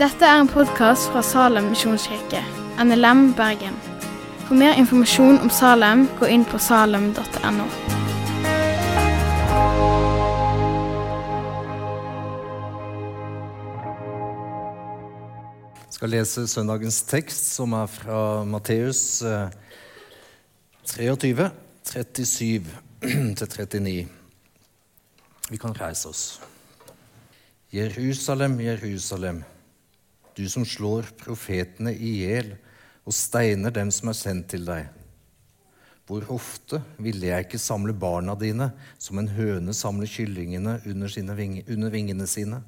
Dette er en podkast fra Salem misjonskirke, NLM Bergen. For mer informasjon om Salem, gå inn på salem.no. Jeg skal lese søndagens tekst, som er fra Matteus eh, 23, 37 til 39. Vi kan reise oss. Jerusalem, Jerusalem, du som slår profetene i hjel og steiner dem som er sendt til deg. Hvor ofte ville jeg ikke samle barna dine som en høne samler kyllingene under, vinge, under vingene sine?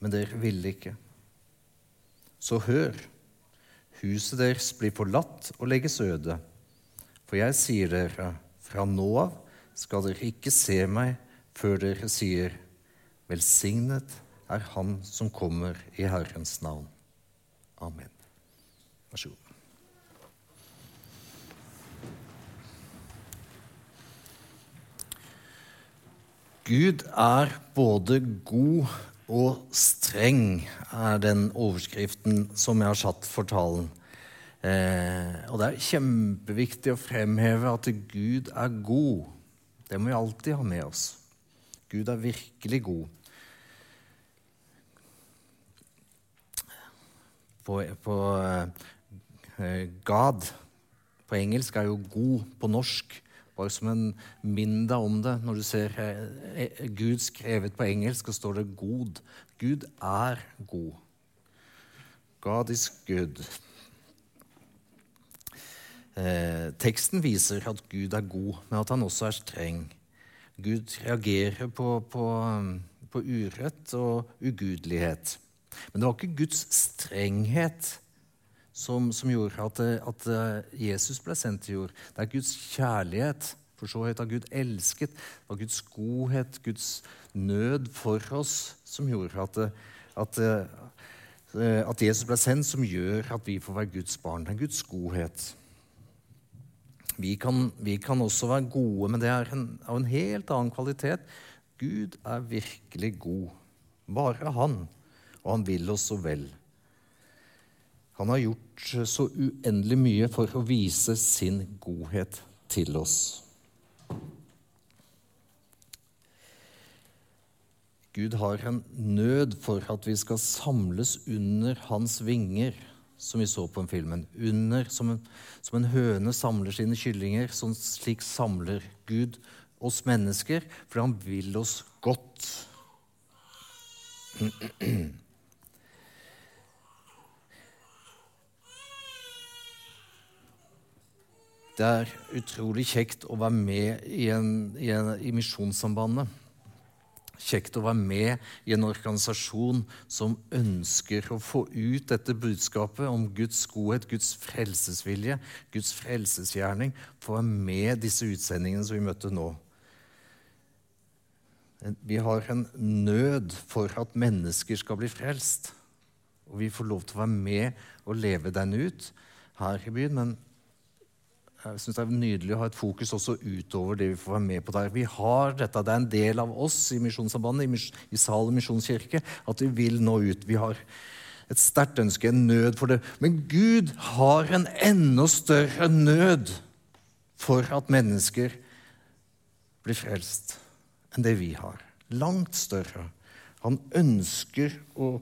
Men dere ville ikke. Så hør, huset deres blir forlatt og legges øde. For jeg sier dere, fra nå av skal dere ikke se meg før dere sier, velsignet er Han som kommer i Herrens navn. Amen. Vær så god. Gud er både god og streng, er den overskriften som jeg har satt for talen. Eh, og det er kjempeviktig å fremheve at Gud er god. Det må vi alltid ha med oss. Gud er virkelig god. På, på uh, God på engelsk er jo god på norsk. Bare som en minn deg om det. Når du ser uh, Gud skrevet på engelsk, så står det 'god'. Gud er god. God is good. Eh, teksten viser at Gud er god, men at han også er streng. Gud reagerer på, på, på urett og ugudelighet. Men det var ikke Guds strenghet som, som gjorde at, at, Jesus ble sendt til jord. Det er Guds kjærlighet. For så høyt har Gud elsket. Det var Guds godhet, Guds nød for oss, som gjorde at, at, at Jesus ble sendt, som gjør at vi får være Guds barn. Det er Guds godhet. Vi kan, vi kan, også være gode, men det er en, av en helt annen kvalitet. Gud er virkelig god. Bare han. Og han vil oss så vel. Han har gjort så uendelig mye for å vise sin godhet til oss. Gud har en nød for at vi skal samles under hans vinger som vi så på den filmen. Under, som en, som en høne samler sine kyllinger, sånn slik samler Gud oss mennesker, for han vil oss godt. Det er utrolig kjekt å være med i, i, i Misjonssambandet kjekt å være med i en organisasjon som ønsker å få ut dette budskapet om Guds godhet, Guds frelsesvilje, Guds frelsesgjerning. Få være med disse utsendingene som vi møtte nå. Vi har en nød for at mennesker skal bli frelst. Og vi får lov til å være med og leve den ut her i byen. Men jeg synes Det er nydelig å ha et fokus også utover det vi får være med på der. Vi har dette, Det er en del av oss i Misjonssambandet, i, i Salem misjonskirke, at vi vil nå ut. Vi har et sterkt ønske, en nød for det. Men Gud har en enda større nød for at mennesker blir frelst enn det vi har. Langt større. Han ønsker å,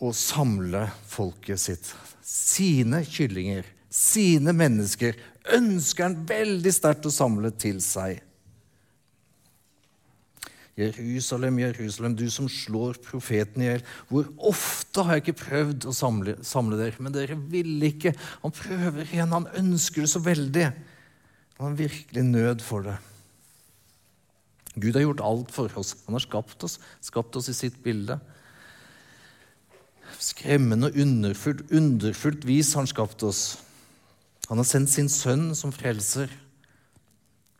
å samle folket sitt, sine kyllinger, sine mennesker, ønsker han veldig sterkt å samle til seg. Jerusalem, Jerusalem, du som slår profeten i hjel. Hvor ofte har jeg ikke prøvd å samle, samle, dere, men dere ville ikke. Han prøver igjen, han ønsker det så veldig. Han har virkelig nød for det. Gud har gjort alt for oss. Han har skapt oss, skapt oss i sitt bilde. Skremmende og underfullt, underfullt vis har han skapt oss. Han har sendt sin sønn som frelser.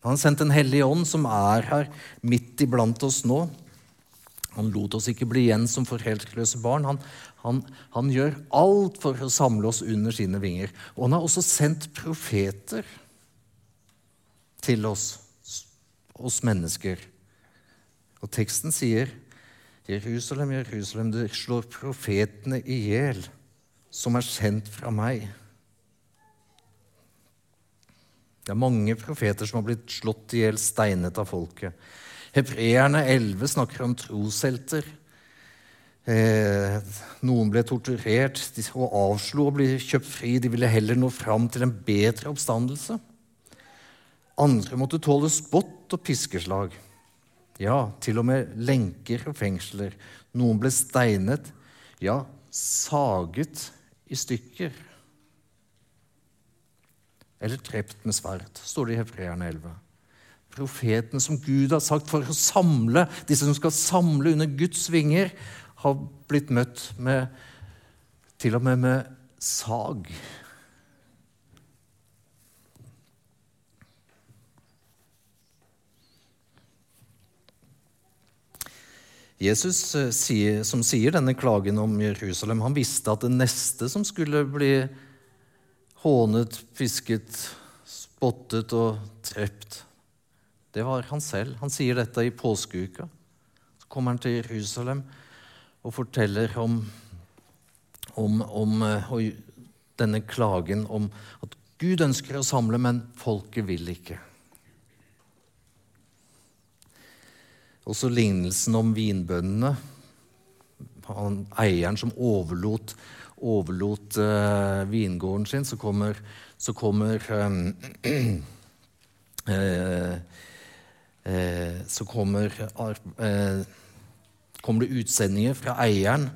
Han har sendt Den hellige ånd, som er her midt iblant oss nå. Han lot oss ikke bli igjen som foreldreløse barn. Han, han, han, gjør alt for å samle oss under sine vinger. Og han har også sendt profeter til oss, oss mennesker. Og teksten sier Jerusalem, Jerusalem, du slår profetene i hjel, som er sendt fra meg. Det er mange profeter som har blitt slått i hjel, steinet av folket. Hebreerne 11 snakker om troshelter. Eh, noen ble torturert og avslo å bli kjøpt fri. De ville heller nå fram til en bedre oppstandelse. Andre måtte tåle spott og piskeslag. Ja, til og med lenker og fengsler. Noen ble steinet, ja, saget i stykker eller drept med sverd, står det i Hebreerne 11. Profeten som Gud har sagt for å samle, disse som skal samle under Guds vinger, har blitt møtt med til og med med sag. Jesus, eh, som sier denne klagen om Jerusalem, han visste at det neste som skulle bli hånet, pisket, spottet og drept. Det var han selv. Han sier dette i påskeuka. Så kommer han til Jerusalem og forteller om, om, om eh, denne klagen om at Gud ønsker å samle, men folket vil ikke. Også lignelsen om vinbøndene. Han, eieren som overlot overlot uh, vingården sin, så kommer, så kommer um, uh, uh, Så kommer, kommer, det utsendinger fra eieren,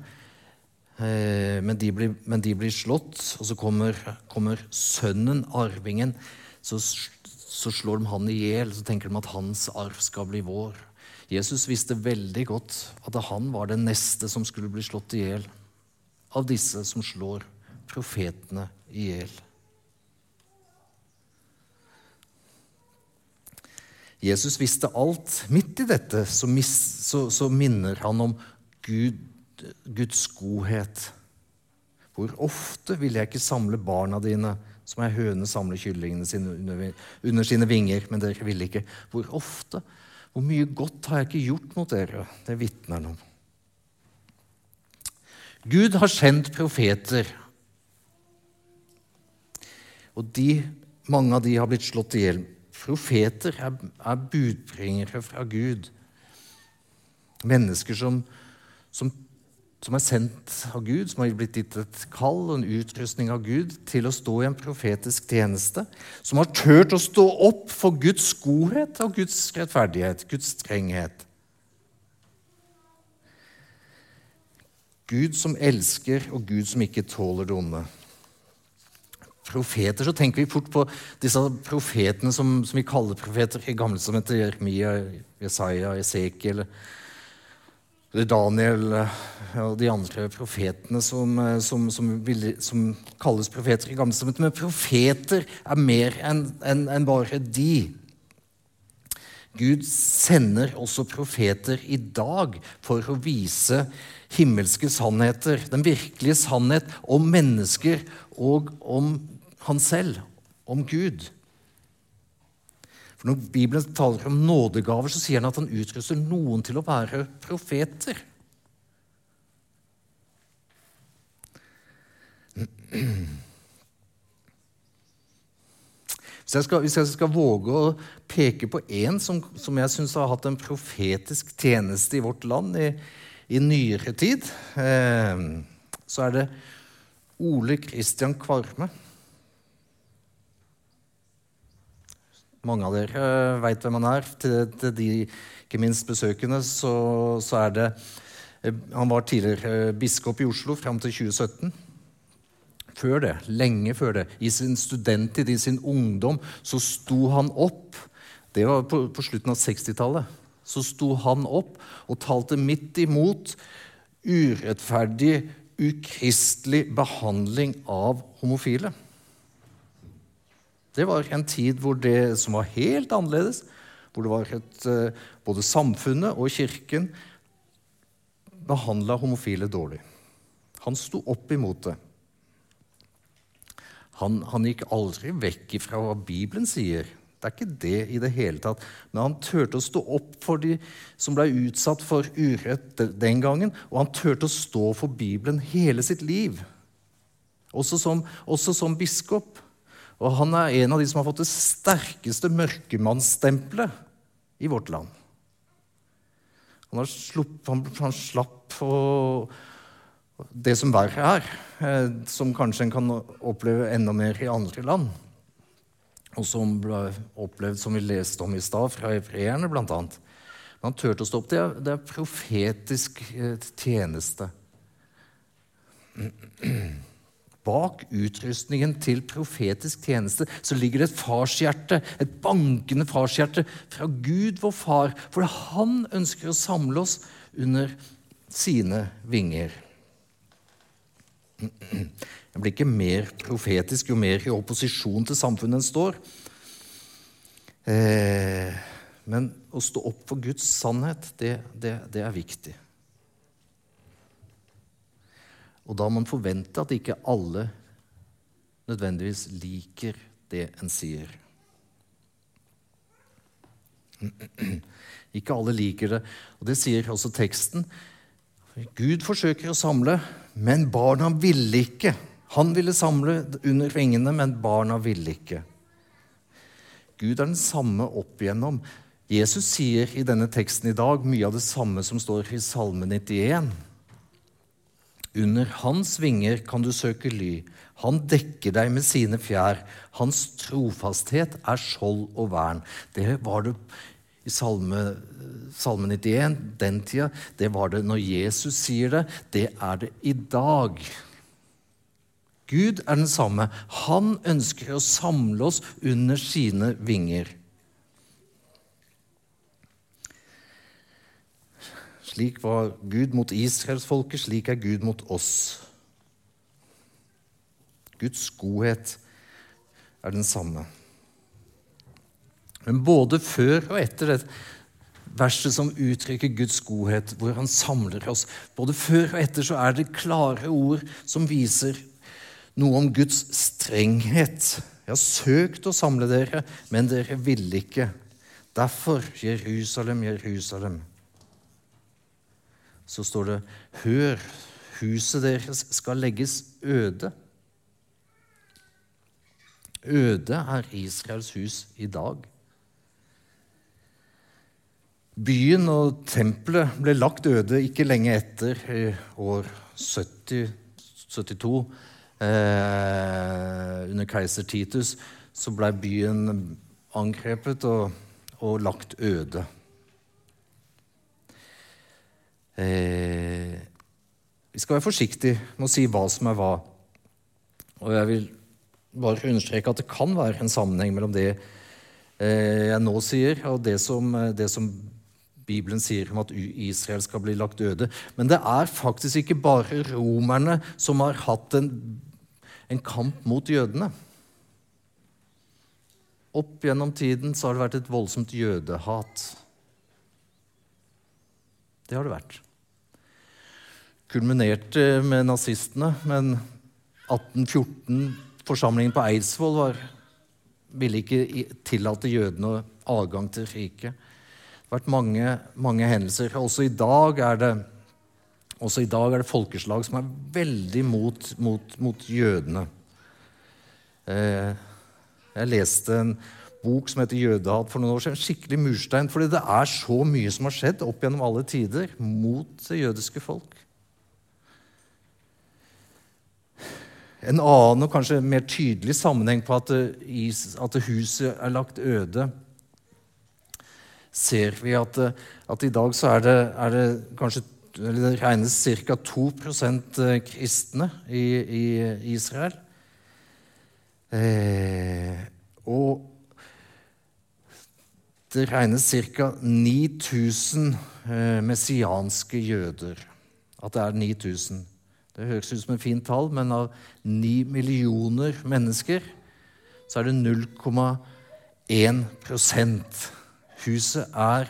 men de, blir, men, de blir, slått. Og så kommer, kommer sønnen, arvingen, så, så slår de han i hjel. Så tenker de at hans arv skal bli vår. Jesus visste veldig godt at han var den neste som skulle bli slått i hjel av disse som slår profetene i hjel. Jesus visste alt. Midt i dette så, mis, så, så minner han om Gud, Guds godhet. Hvor ofte vil jeg ikke samle barna dine som ei høne samler kyllingene sine under, under, sine vinger, men dere vil ikke. Hvor ofte? Hvor mye godt har jeg ikke gjort mot dere? Det vitner han om. Gud har sendt profeter. Og de, mange av de har blitt slått i hjel. Profeter er, er, budbringere fra Gud. Mennesker som, som, som, er sendt av Gud, som har blitt gitt et kall og en utrustning av Gud til å stå i en profetisk tjeneste. Som har turt å stå opp for Guds godhet og Guds rettferdighet, Guds strenghet. Gud som elsker, og Gud som ikke tåler det onde. Profeter, så tenker vi fort på disse profetene som, som vi kaller profeter i gamle som heter Jeremia, Jesaja, Esekiel Daniel og de andre profetene som, som, som kalles profeter i gamle. Men profeter er mer enn en, en bare de. Gud sender også profeter i dag for å vise himmelske sannheter, den virkelige sannhet om mennesker og om han selv, om Gud. For Når Bibelen taler om nådegaver, så sier han at han utruster noen til å være profeter. Hvis jeg, skal, hvis jeg skal, våge å peke på én som, som jeg syns har hatt en profetisk tjeneste i vårt land i, i nyere tid, eh, så er det Ole Kristian Kvarme. Mange av dere eh, veit hvem han er. Til, til, de ikke minst besøkende så, så, er det eh, Han var tidligere biskop i Oslo fram til 2017. Før det, lenge før det, i sin studenttid, i sin ungdom, så sto han opp. Det var på, på slutten av 60-tallet så sto han opp og talte midt imot urettferdig, ukristelig behandling av homofile. Det var en tid hvor det som var helt annerledes, hvor det var et, eh, både samfunnet og kirken behandla homofile dårlig. Han sto opp imot det. Han, han, gikk aldri vekk fra hva Bibelen sier. Det er ikke det i det hele tatt. Men han turte å stå opp for de som ble utsatt for urett den gangen, og han turte å stå for Bibelen hele sitt liv. Også som, også som biskop. Og han er en av de som har fått det sterkeste mørkemannsstempelet i vårt land. Han, slupp, han, han slapp å, det som verre er, eh, som kanskje en kan oppleve enda mer i andre land og som ble opplevd, som vi leste om i stad, fra hebreerne bl.a. Men han turte å stå opp. Det er, det er profetisk eh, tjeneste. Bak utrustningen til profetisk tjeneste så ligger det et farshjerte, et bankende farshjerte fra Gud, vår far. For han ønsker å samle oss under sine vinger. Den blir ikke mer profetisk jo mer i opposisjon til samfunnet en står. Eh, men å stå opp for Guds sannhet, det, det, det, er viktig. Og da må man forvente at ikke alle nødvendigvis liker det en sier. Ikke alle liker det, og det sier også teksten. Gud forsøker å samle, men barna ville ikke. Han ville samle under vingene, men barna ville ikke. Gud er den samme opp igjennom. Jesus sier i denne teksten i dag mye av det samme som står i Salme 91. Under hans vinger kan du søke ly. Han dekker deg med sine fjær. Hans trofasthet er skjold og vern. Det var det i Salme, Salme 91 den tida. Det var det når Jesus sier det. Det er det i dag. Gud er den samme. Han ønsker å samle oss under sine vinger. Slik var Gud mot israelsfolket, slik er Gud mot oss. Guds godhet er den samme. Men både før og etter dette verset som uttrykker Guds godhet, hvor han samler oss Både før og etter så er det klare ord som viser noe om Guds strenghet. Jeg har søkt å samle dere, men dere ville ikke. Derfor, Jerusalem, Jerusalem. Så står det, hør, huset deres skal legges øde. Øde er Israels hus i dag. Byen og tempelet ble lagt øde ikke lenge etter, i år 70, 72 Eh, under keiser Titus så ble byen angrepet og, og lagt øde. Eh, vi skal være forsiktige med å si hva som er hva. Og jeg vil bare understreke at det kan være en sammenheng mellom det eh, jeg nå sier, og det som, det som Bibelen sier om at Israel skal bli lagt øde. Men det er faktisk ikke bare romerne som har hatt en en kamp mot jødene. Opp gjennom tiden så har det vært et voldsomt jødehat. Det har det vært. Kulminerte med nazistene, men 1814-forsamlingen på Eidsvoll var, ville ikke tillate jødene adgang til riket. Vært mange, mange hendelser. Også i det også i dag er det folkeslag som er veldig mot, mot, mot jødene. Eh, jeg leste en bok som heter 'Jødehat' for noen år siden. Skikkelig murstein, fordi det er så mye som har skjedd opp gjennom alle tider mot det jødiske folk. En annen og kanskje mer tydelig sammenheng på at, at huset er lagt øde, ser vi at, at i dag så er det, er det kanskje det regnes ca. 2 eh, kristne i, i Israel. Eh, og det regnes ca. 9000 eh, messianske jøder. At det er 9000. Det høres ut som et fint tall, men av 9 millioner mennesker så er det 0,1 Huset er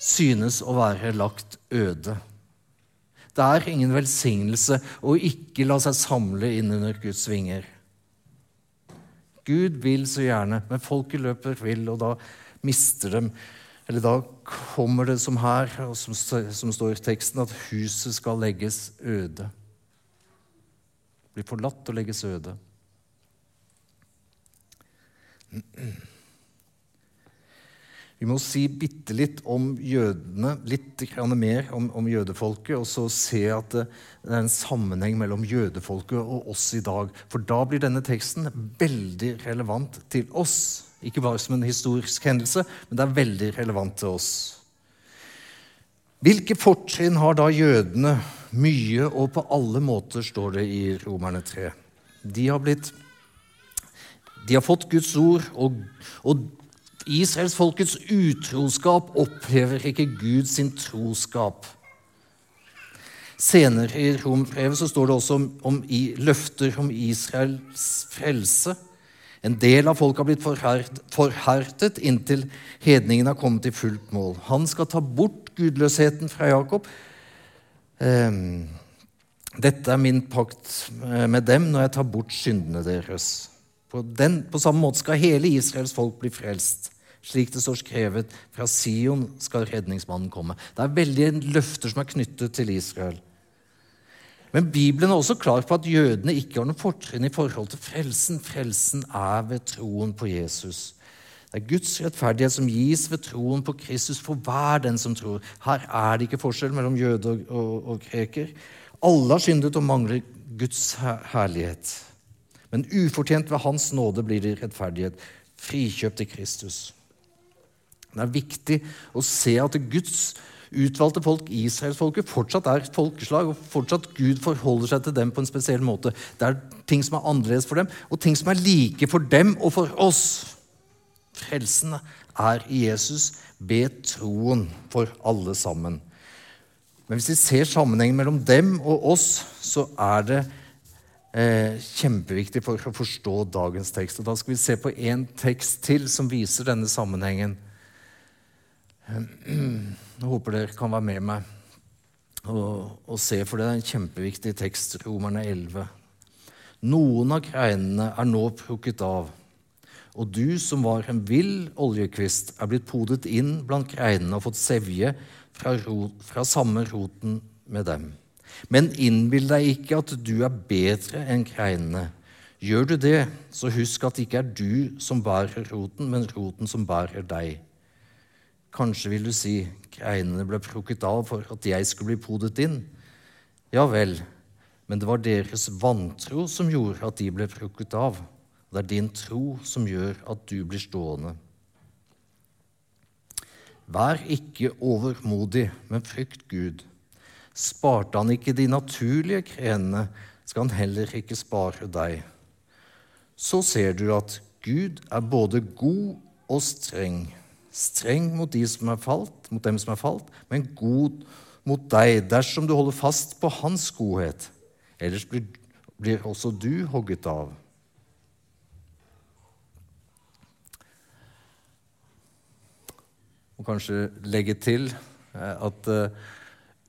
synes å være lagt øde. Det er ingen velsignelse å ikke la seg samle inn under Guds vinger. Gud vil så gjerne, men folket løper vill, og da mister dem Eller da kommer det som her, som, som står i teksten, at huset skal legges øde. Blir forlatt og legges øde. Vi må si bitte litt om jødene, litt mer om, om, jødefolket, og så se at det, er en sammenheng mellom jødefolket og oss i dag. For da blir denne teksten veldig relevant til oss. Ikke bare som en historisk hendelse, men det er veldig relevant til oss. Hvilke fortrinn har da jødene? Mye og på alle måter, står det i Romerne 3. De har, blitt, de har fått Guds ord, og, og Israelsfolkets utroskap opphever ikke Gud sin troskap. Senere i Rombrevet står det også om, om i, løfter om Israels frelse. En del av folket har blitt forherd, forherdet inntil hedningen har kommet til fullt mål. Han skal ta bort gudløsheten fra Jakob. Um, dette er min pakt med dem når jeg tar bort syndene deres. På, den, på samme måte skal hele Israels folk bli frelst. Slik det står skrevet, fra Sion skal redningsmannen komme. Det er veldig løfter som er knyttet til Israel. Men Bibelen er også klar på at jødene ikke har noe fortrinn i forhold til frelsen. Frelsen er ved troen på Jesus. Det er Guds rettferdighet som gis ved troen på Kristus for hver den som tror. Her er det ikke forskjell mellom jøde og, og, og kreker. Alle har syndet og mangler Guds herlighet. Men ufortjent ved Hans nåde blir det rettferdighet, frikjøpt i Kristus. Det er viktig å se at Guds utvalgte folk, israelsfolket, fortsatt er et folkeslag, og fortsatt Gud forholder seg til dem på en spesiell måte. Det er ting som er annerledes for dem, og ting som er like for dem og for oss. Frelsen er i Jesus Be troen for alle sammen. Men hvis vi ser sammenhengen mellom dem og oss, så er det eh, kjempeviktig for å forstå dagens tekst. Og Da skal vi se på en tekst til som viser denne sammenhengen. Jeg håper dere kan være med meg og, og, se, for det er en kjempeviktig tekst, Romerne 11. Noen av greinene er nå plukket av, og du som var en vill oljekvist, er blitt podet inn blant greinene og fått sevje fra, rot, fra samme roten med dem. Men innbill deg ikke at du er bedre enn greinene. Gjør du det, så husk at det ikke er du som bærer roten, men roten som bærer deg. Kanskje vil du si greinene ble plukket av for at jeg skulle bli podet inn. Ja vel, men det var deres vantro som gjorde at de ble plukket av. Det er din tro som gjør at du blir stående. Vær ikke overmodig, men frykt Gud. Sparte han ikke de naturlige grenene, skal han heller ikke spare deg. Så ser du at Gud er både god og streng streng mot, de som er falt, mot dem som er falt, men god mot deg dersom du holder fast på hans godhet. Ellers blir, blir også du hogget av. Og kanskje legge til eh, at uh,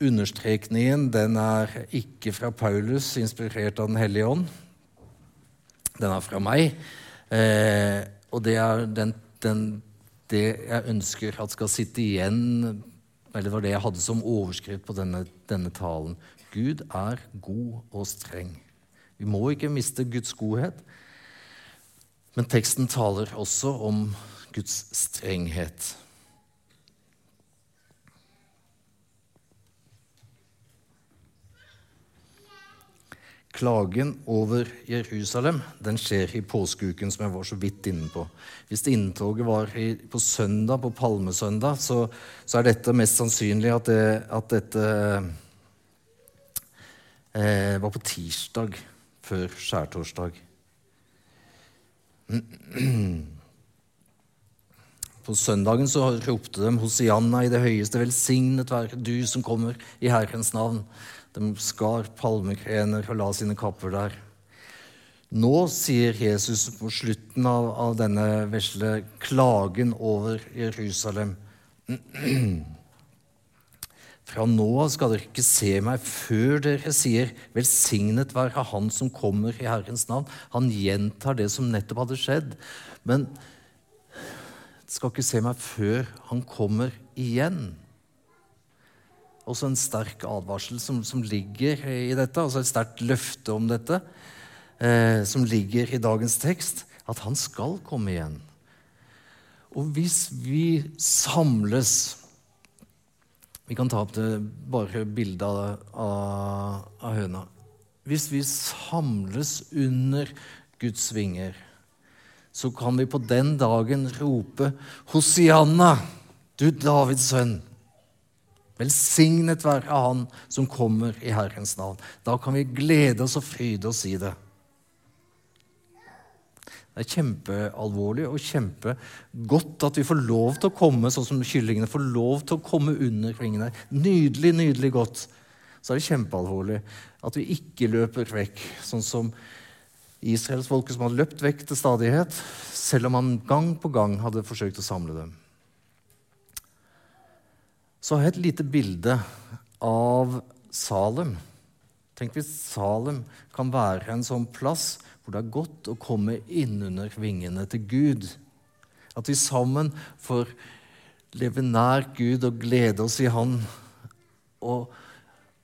understrekningen den er ikke fra Paulus, inspirert av Den hellige ånd. Den er fra meg. Eh, og det er den, den det jeg ønsker at skal sitte igjen Eller det var det jeg hadde som overskrift på denne, denne talen. Gud er god og streng. Vi må ikke miste Guds godhet. Men teksten taler også om Guds strenghet. Klagen over Jerusalem den skjer i påskeuken, som jeg var så vidt inne på. Hvis inntoget var på søndag, på palmesøndag, så, så, er dette mest sannsynlig at, det, at dette eh, var på tirsdag før skjærtorsdag. På søndagen så ropte de Hosianna i det høyeste, velsignet være du som kommer i Herrens navn. De skar palmekrener og la sine kapper der. Nå sier Jesus på slutten av, av denne vesle klagen over Jerusalem Fra nå av skal dere ikke se meg før dere sier 'Velsignet være Han som kommer i Herrens navn'. Han gjentar det som nettopp hadde skjedd. Men skal ikke se meg før han kommer igjen. Også en sterk advarsel som, som ligger i dette, altså et sterkt løfte om dette, eh, som ligger i dagens tekst, at han skal komme igjen. Og hvis vi samles Vi kan ta opp det bare bildet av, av, av høna. Hvis vi samles under Guds vinger, så kan vi på den dagen rope Hosianna, du Davids sønn. Velsignet være Han som kommer i Herrens navn. Da kan vi glede oss og fryde oss i det. Det er kjempealvorlig og kjempegodt at vi får lov til å komme sånn som kyllingene får lov til å komme under kvingene. Nydelig, nydelig godt. Så er det kjempealvorlig at vi ikke løper vekk, sånn som israelsfolket som hadde løpt vekk til stadighet, selv om han gang på gang hadde forsøkt å samle dem. Så har jeg et lite bilde av Salem. Tenk hvis Salem kan være en sånn plass hvor det er godt å komme innunder vingene til Gud. At vi sammen får leve nær Gud og glede oss i Han. Og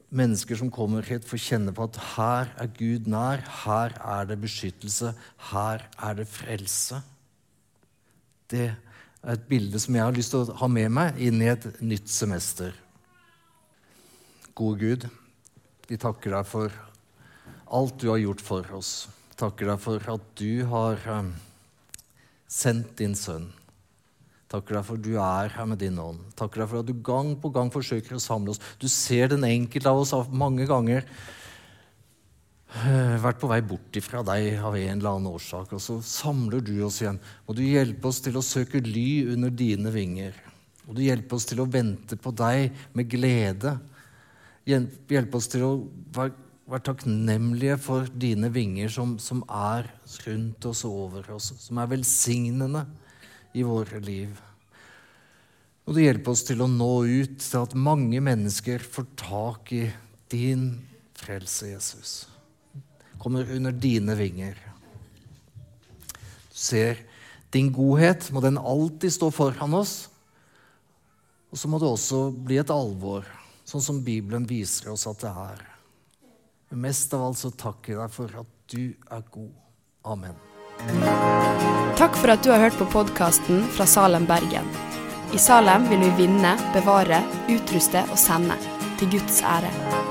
mennesker som kommer hit, får kjenne på at her er Gud nær. Her er det beskyttelse. Her er det frelse. Det et bilde som jeg har lyst til å ha med meg inn i et nytt semester. Gode Gud, vi takker deg for alt du har gjort for oss takker deg for at du har um, sendt din sønn. Takker deg for at du er her med din ånd. Takker deg for at du gang på gang forsøker å samle oss. Du ser den enkelte av oss mange ganger vært på vei bort ifra deg av en eller annen årsak, og så samler du oss igjen. Må du hjelpe oss til å søke ly under dine vinger. Må du hjelpe oss til å vente på deg med glede. Hjelpe oss til å være være takknemlige for dine vinger som, som, er rundt oss og over oss, som er velsignende i våre liv. Og du hjelper oss til å nå ut til at mange mennesker får tak i din frelse, Jesus. Kommer under dine vinger. Du ser din godhet, må den alltid stå foran oss. Og så må det også bli et alvor, sånn som Bibelen viser oss at det er. Men mest av alt så takker jeg deg for at du er god. Amen. Takk for at du har hørt på podkasten fra Salem, Bergen. I Salem vil vi vinne, bevare, utruste og sende. Til Guds ære.